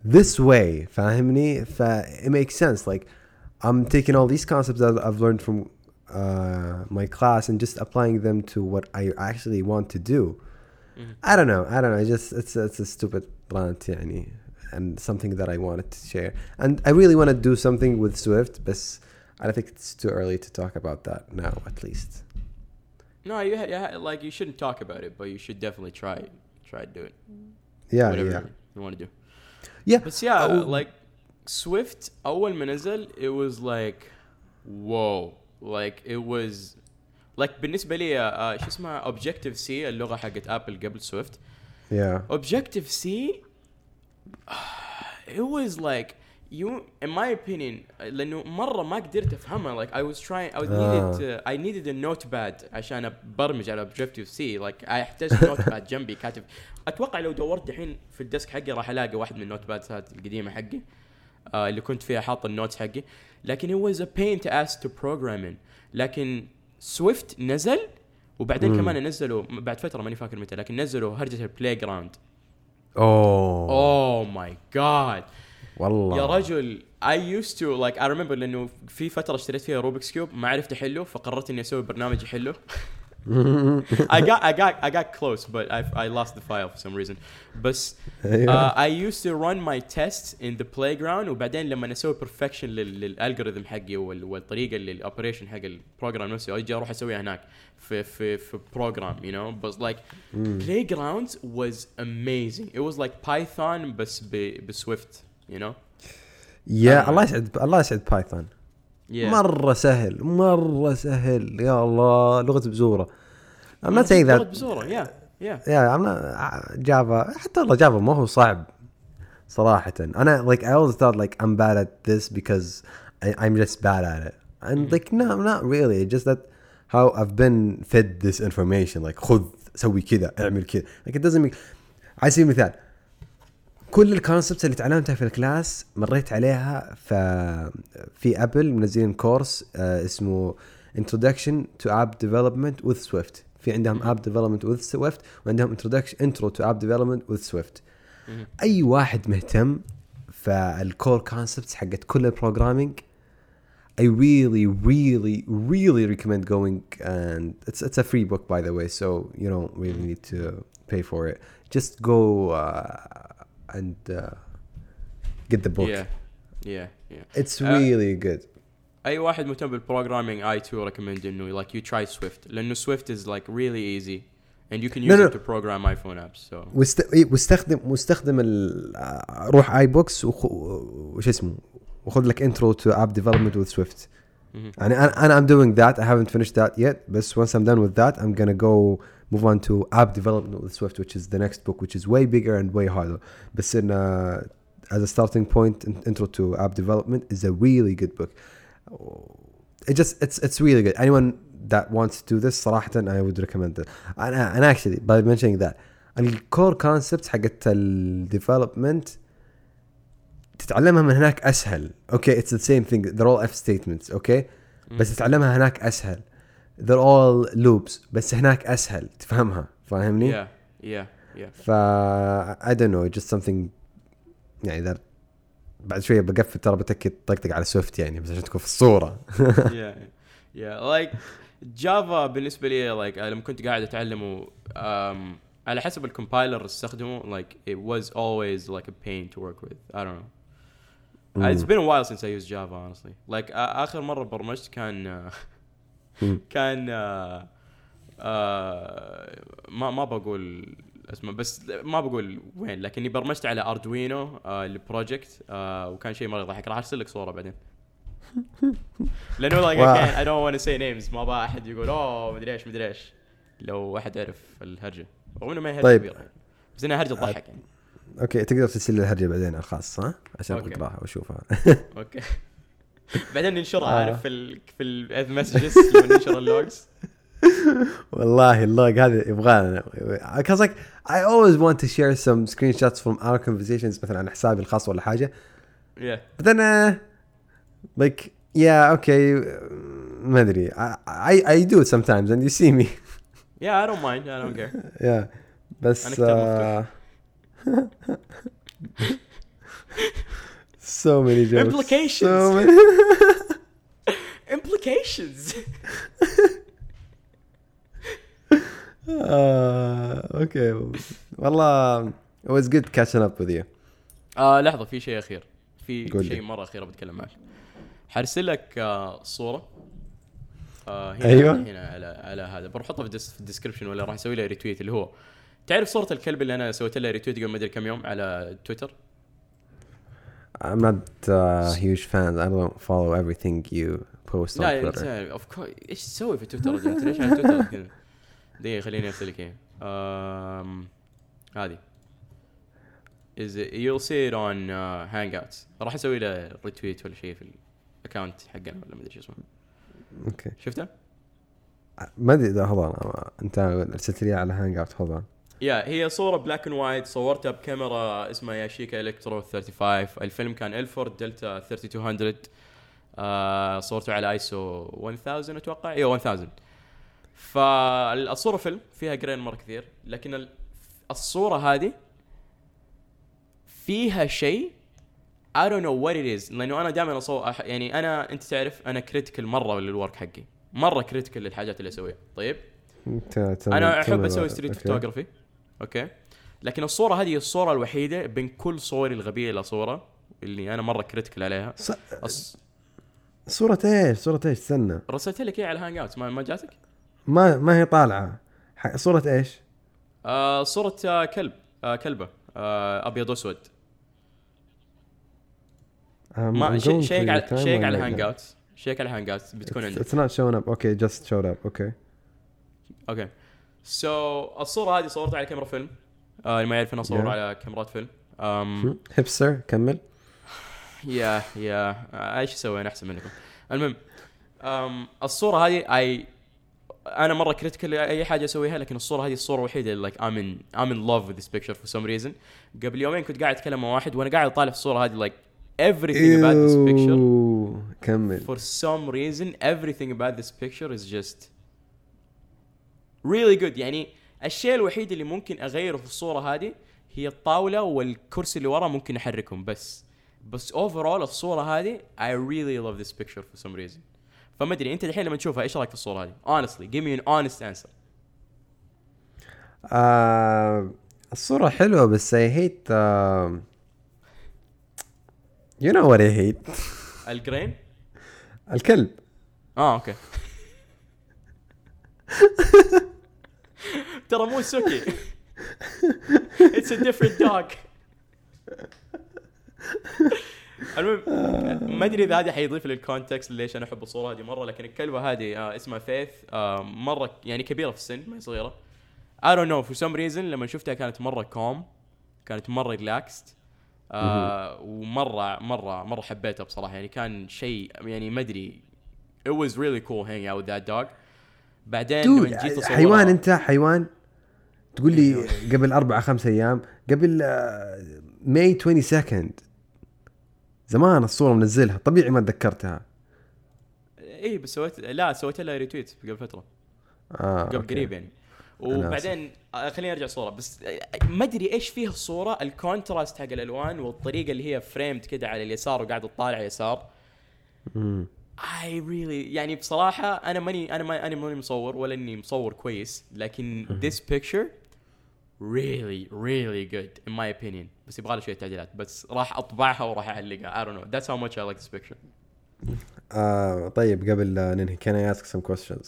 this way فاهمني؟ ف it makes sense. Like I'm taking all these concepts that I've learned from uh, my class and just applying them to what I actually want to do. Mm-hmm. I don't know. I don't know. I just it's it's a stupid plan, يعني, and something that I wanted to share. And I really want to do something with Swift, but I think it's too early to talk about that now, at least. No, you ha- like you shouldn't talk about it, but you should definitely try it. Try to do it. Yeah, Whatever yeah. You want to do. Yeah, but yeah, uh, like Swift أول ما نزل it was like whoa. Like it was like بالنسبة لي uh, شو اسمها Objective C اللغة حقت ابل قبل سويفت Yeah. Objective C (sighs) it was like you in my opinion لأنه مرة ما قدرت أفهمها. Like I was trying I was needed to, I needed a notepad عشان أبرمج على Objective C. Like I احتاج notepad جنبي كاتب. أتوقع لو دورت الحين في ال desk حقي راح ألاقي واحد من ال notepads هذه القديمة حقي. آه اللي كنت فيها حاط ال notes حقي. لكن it was a pain to ask to program in. لكن Swift نزل وبعدين كمان نزلوا بعد فترة ماني فاكر متى لكن نزلوا هرجه ال playground Oh. اوه ماي جاد والله. يا رجل I used to like I remember لأنه في فترة اشتريت فيها Rubik's Cube ما عرفت أحله فقررت إني أسوي برنامج يحله I got I got I got close but I I lost the file for some reason بس uh, I used to run my tests in the playground وبعدين لما أسوي perfection لل- لل algorithm حقي وال- والطريقة اللي ال operation حق ال program نفسه أجي أروح اسويها هناك في في في program you know but like playgrounds was amazing it was like python بس ب Swift you know يا الله يسعد الله يسعد Python. yeah مرة سهل مرة سهل يا الله لغة بزورة. I'm not saying that بزورة yeah yeah yeah I'm not جافا حتى والله جافا ما هو صعب صراحة أنا like I always thought like I'm bad at this because I, I'm just bad at it and like no I'm not really just that how I've been fed this information like خذ سوي كذا اعمل كذا like it doesn't make على سبيل المثال كل الكونسبتس اللي تعلمتها في الكلاس مريت عليها ف في ابل منزلين كورس آه اسمه Introduction to App Development with Swift في عندهم App Development with Swift وعندهم Introduction Intro to App Development with Swift مهم. اي واحد مهتم فالكور كونسبتس حقت كل البروجرامينج I really, really, really recommend going and it's it's a free book by the way, so you don't really need to pay for it. Just go uh, and uh, get the book. yeah yeah yeah It's Uh, really good. اي واحد مهتم بالبروجرامينج I too recommend انه like you try Swift لانه Swift is like really easy and you can use No, no. it to program iPhone apps so واست... إيه، واستخدم واستخدم ال... آه، روح اي بوكس وخ... وش اسمه وخذ لك انترو تو اب ديفلوبمنت وذ سويفت مهم. يعني انا انا I'm doing that I haven't finished that yet بس once I'm done with that I'm gonna go move on to app development with Swift which is the next book which is way bigger and way harder بس in uh, as a starting point in- intro to app development is a really good book it just it's it's really good anyone that wants to do this صراحة I would recommend it and, and actually by mentioning that الكور concepts حقت الديفلوبمنت تتعلمها من هناك اسهل اوكي اتس ذا سيم ثينج they're all if statements اوكي بس تتعلمها هناك اسهل they're all loops بس هناك اسهل تفهمها فاهمني؟ yeah yeah yeah ف I don't know just something يعني that بعد شوية بقفل ترى بتكي طقطق على Swift يعني بس عشان تكون في الصورة. (laughs) Yeah. Yeah. Like Java بالنسبة لي like لما كنت قاعد أتعلمه um, على حسب ال compiler استخدمه like it was always like a pain to work with. I don't know. It's been a while since I used Java honestly. Like آ- آخر مرة برمجت كان آه، مم. (laughs) كان آه، آه، ما ما بقول اسمه بس ما بقول وين لكني برمجت على Arduino آه ال project آه وكان شيء مره يضحك راح أرسل لك صورة بعدين. (laughs) لأنه can't I don't want say names. ما أبغى أحد يقول أوه مدري إيش مدري إيش. لو واحد عرف الهرجة. رغم إنه ما هي هرجة طيب. كبيرة. بس إنها هرجة تضحك يعني. Okay تقدر ترسل لي الهرجة بعدين الخاص ها؟ عشان. اقراها واشوفها (laughs) أوكي. بعدين ننشرها. عارف في ال في المسجز لما ننشر (laughs) اللوجز والله اللوج هذا يبغى لنا because like I always want to share some screenshots from our conversations مثلا عن حسابي الخاص ولا حاجه yeah but then uh, like yeah okay uh, ما ادري I, I I do it sometimes and you see me (laughs) yeah I don't mind I don't care (laughs) yeah بس أنا كتاب (laughs) uh, so many jokes Implications. so many implications Uh, okay والله it was good catching up with you. آه لحظة في شيء أخير. في. شيء مرة أخير بتكلم معك حرسل لك آه صورة. آه هنا أيوة. هنا على على هذا. بروح أحطها في ال description ولا راح أسوي له retweet اللي هو. تعرف صورة الكلب اللي أنا سويت له retweet قبل ما أدري كم يوم على Twitter؟ I'm not a huge fan. I don't follow everything you post on لا Twitter. Of course إيش تسوي في تويتر؟ ليش على تويتر؟ (laughs) دقيقة خليني أرسل لك إياها. هذه. Is you'll see it on uh, hangouts. راح أسوي له retweet ولا شيء في ال account حقنا ولا ما أدري شو اسمه. Okay. شفته؟ ما أدري إذا on أنت أرسلت لي على Hangout on Yeah هي صورة black and white صورتها بكاميرا اسمها Yashica Electro 35 الفيلم كان Ilford Delta 3200 آه صورته على ايسو 1000 أتوقع. أيوه 1000 فالصورة فيلم فيها grain مرة كثير لكن ال- الصورة هذه فيها شيء I don't know what it is لأنه أنا دائما اصور أح- يعني أنا أنت تعرف أنا critical مرة لل work حقي مرة critical للحاجات اللي أسويها طيب أنا أحب أسوي street. photography Okay لكن الصورة هذه الصورة الوحيدة بين كل صوري الغبية اللي اصورها اللي أنا مرة critical عليها ص- أص... صورة إيش؟ صورة إيش؟ استنى رسلت لك إياها على Hangout ما, ما جاتك؟ ما ما هي طالعة ح- صورة إيش؟ آه صورة آه كلب آه كلبة آه أبيض وأسود Um, ما شيك على شيك على right هانج now. اوت شيك على Hangout بتكون عندك it's not showing up. Okay, just showed up. Okay. Okay so الصورة هذه صورتها على كاميرا فيلم آه اللي ما يعرف أنا اصور Yeah. على كاميرات فيلم um, hipster كمل. Yeah yeah آه، إيش أسوي أنا أحسن منكم المهم الصورة هذه اي أنا مرة critical أي حاجة أسويها لكن الصورة هذه الصورة الوحيده اللي like I'm in I'm in love with this picture for some reason قبل يومين كنت قاعد أتكلم مع واحد وأنا قاعد أطالع في الصورة هذه like everything about this picture إيوه. كمل. for some reason everything about this picture is just really good يعني الشيء الوحيد اللي ممكن أغيره في الصورة هذه هي الطاولة والكرسي اللي ورا ممكن أحركهم بس بس اوفرول الصورة هذه I really love this picture for some reason فما أدري أنت الحين لما تشوفها إيش رأيك في الصورة هذه؟ Honestly give me an honest answer. آه الصورة حلوة بس hate um, you know what I hate (laughs) ال grain؟ الكلب. آه Okay. ترى مو سوكي. (laughs) It's a different dog. المهم ما أدري إذا هذه حيضيف لل context ليش أنا أحب الصورة هذه مرة لكن الكلبة هذه آه اسمها فيث آه مرة يعني كبيرة في السن ما هي صغيرة. I don't know for some reason لما شفتها كانت مرة calm كانت مرة relaxed آه ومرة مرة مرة حبيتها بصراحة. يعني كان شيء يعني ما أدري it was really cool hanging out with that dog. بعدين لما جيت حيوان أنت؟ حيوان؟ تقول لي قبل أربع خمس أيام قبل آه، May 20 second زمان الصورة منزلها طبيعي ما تذكرتها. إيه بس سويت لا سويت لها retweet قبل فترة. آه قبل okay. قريب يعني. وبعدين آه، خليني أرجع صورة بس آه، ما أدري إيش فيها الصورة ال contrast حق الألوان والطريقة اللي هي framed كده على اليسار وقاعد تطالع يسار مم. I really يعني بصراحة أنا ماني أنا ما أنا ماني مصور ولا إني مصور كويس لكن this picture really really good in my opinion بس يبغى له شوية تعديلات بس راح أطبعها وراح أعلقها I don't know that's how much I like this picture آه طيب قبل لا ننهي can I ask some questions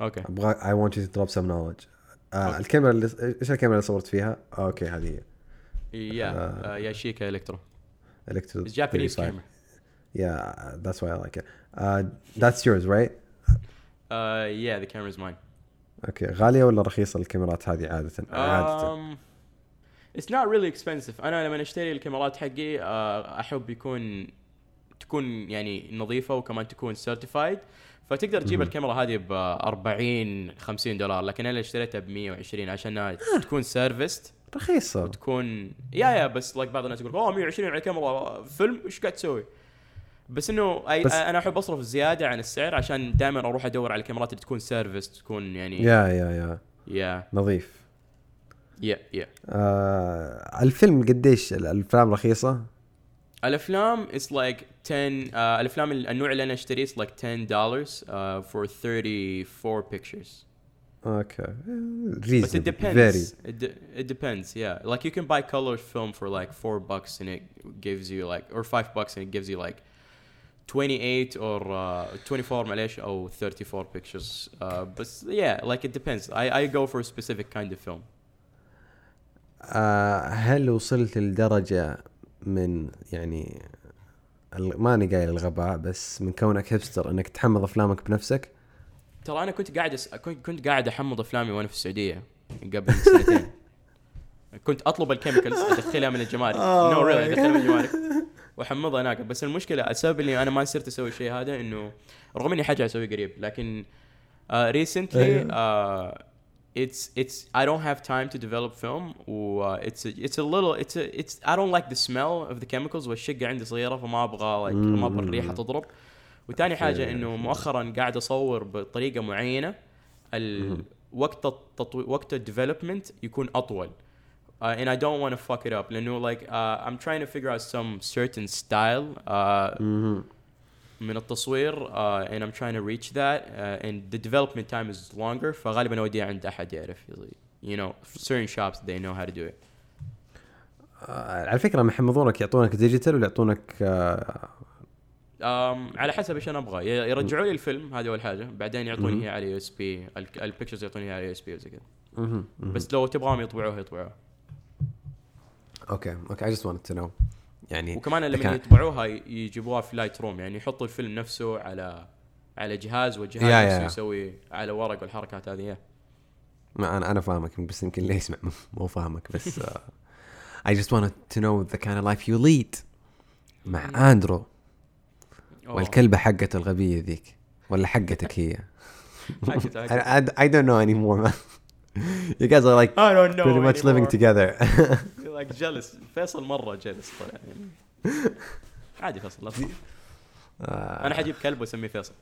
أوكي ابغى I want you to drop some knowledge آه أوكي. الكاميرا اللي ايش الكاميرا اللي صورت فيها؟ آه اوكي هذه هي يا يا شيكا إلكترو Electro It's Japanese 35. camera Yeah, that's why I like it. Uh, that's yours, right? uh, yeah the camera is mine okay غالية ولا رخيصة الكاميرات هذه عادة؟ عادة. um, It's not really expensive أنا لما أشتري الكاميرات حقي آه، أحب يكون تكون يعني نظيفة وكمان تكون certified فتقدر تجيب. الكاميرا هذه ب 40 50 دولار لكن أنا اشتريتها ب 120 عشان تكون serviced رخيصة وتكون yeah yeah بس like بعض الناس يقول أوه 120 على كاميرا فيلم إيش قاعد تسوي؟ بس إنه أي بس- أنا أحب أصرف زيادة عن السعر عشان دائما أروح أدور على الكاميرات اللي تكون serviced تكون يعني yeah yeah yeah. yeah. نظيف. yeah yeah. آه الفيلم قديش ال- الأفلام رخيصة؟ الأفلام is like 10 uh, الأفلام ال- النوع اللي أنا أشتريه is like 10 dollars uh, for 34 pictures. أوكي. But it reasonable. depends. Very. It, de- it depends yeah. Like you can buy color film for like 4 bucks and it gives you like or 5 bucks and it gives you like 28 or uh, 24 معليش أو 34 pictures. Uh, but yeah like it depends. I, I go for a specific kind of film. آه هل وصلت لدرجة من يعني ال- ماني قايل الغباء بس من كونك hipster إنك تحمض أفلامك بنفسك؟ ترى أنا كنت قاعد أس... كنت قاعد أحمض أفلامي وأنا في السعودية قبل (laughs) سنتين. كنت أطلب ال chemicals أدخلها من الجمارك. Oh no my really أدخلها من الجمارك. واحمضها هناك. بس المشكلة السبب اللي أنا ما صرت أسوي الشيء هذا إنه رغم إني حاجة اسويه قريب لكن recently أيوه. it's it's I don't have time to develop film و uh, it's a, it's a little it's a, it's I don't like the smell of the chemicals والشقة عندي صغيرة فما أبغى like ما أبغى الريحة تضرب. وثاني حاجة إنه مؤخرا قاعد أصور بطريقة معينة ال- وقت التطوير وقت الديفلوبمنت يكون أطول. Uh, and I don't want to fuck it up. لأنه like uh, I'm trying to figure out some certain style uh, مهم. من التصوير uh, and I'm trying to reach that uh, and the development time is longer فغالبا اوديها عند أحد يعرف you know certain shops they know how to do it. آه على فكرة لما يحمضونك يعطونك digital ولا يعطونك على حسب إيش أنا أبغى. يرجعوا لي الفيلم هذه أول حاجة. بعدين. يعطوني إياه على USB ال pictures يعطوني اياها على USB وزي كذا. بس لو تبغاهم يطبعوها يطبعوها اوكي اوكي I just wanted to know يعني وكمان لما كان- يطبعوها ي- يجيبوها في لايت روم يعني يحطوا الفيلم نفسه على على جهاز والجهاز يا- نفسه يا. يسوي على ورق والحركات هذه يا. ما انا انا فاهمك بس يمكن اللي يسمع مو فاهمك بس uh, I just wanted to know the kind of life you lead مع اندرو أوه. والكلبه حقته الغبيه ذيك ولا حقتك هي حقت- I, I, I don't know anymore man you guys are like I don't know pretty much living anymore. together jealous. فيصل مرة جلس طلع. يعني (laughs) عادي فيصل لا. آه، أنا حجيب كلب وأسميه فيصل.